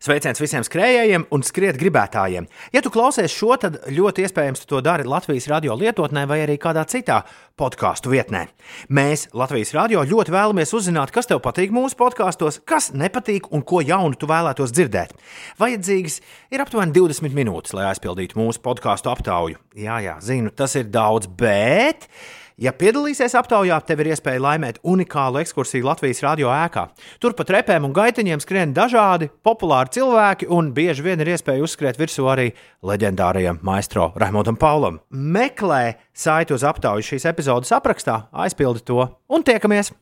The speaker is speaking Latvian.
Sveiciens visiem skrejējiem un skriet gribētājiem. Ja tu klausies šo, tad ļoti iespējams to dari Latvijas radio lietotnē vai arī kādā citā podkāstu vietnē. Mēs Latvijas radio ļoti vēlamies uzzināt, kas tev patīk mūsu podkāstos, kas nepatīk un ko jaunu tu vēlētos dzirdēt. Vajadzīgs ir aptuveni 20 minūtes, lai aizpildītu mūsu podkāstu aptauju. Jā, jā, zinu, tas ir daudz, bet. Ja piedalīsies aptaujā, tev ir iespēja laimēt unikālu ekskursiju Latvijas radio ēkā. Tur pa trepēm un gaitiņiem skrien dažādi populāri cilvēki, un bieži vien ir iespēja uzskriet virsū arī leģendārajam maistro Raimondam Paulam. Meklē saiti uz aptauju šīs epizodes aprakstā, aizpildi to un tiekamies!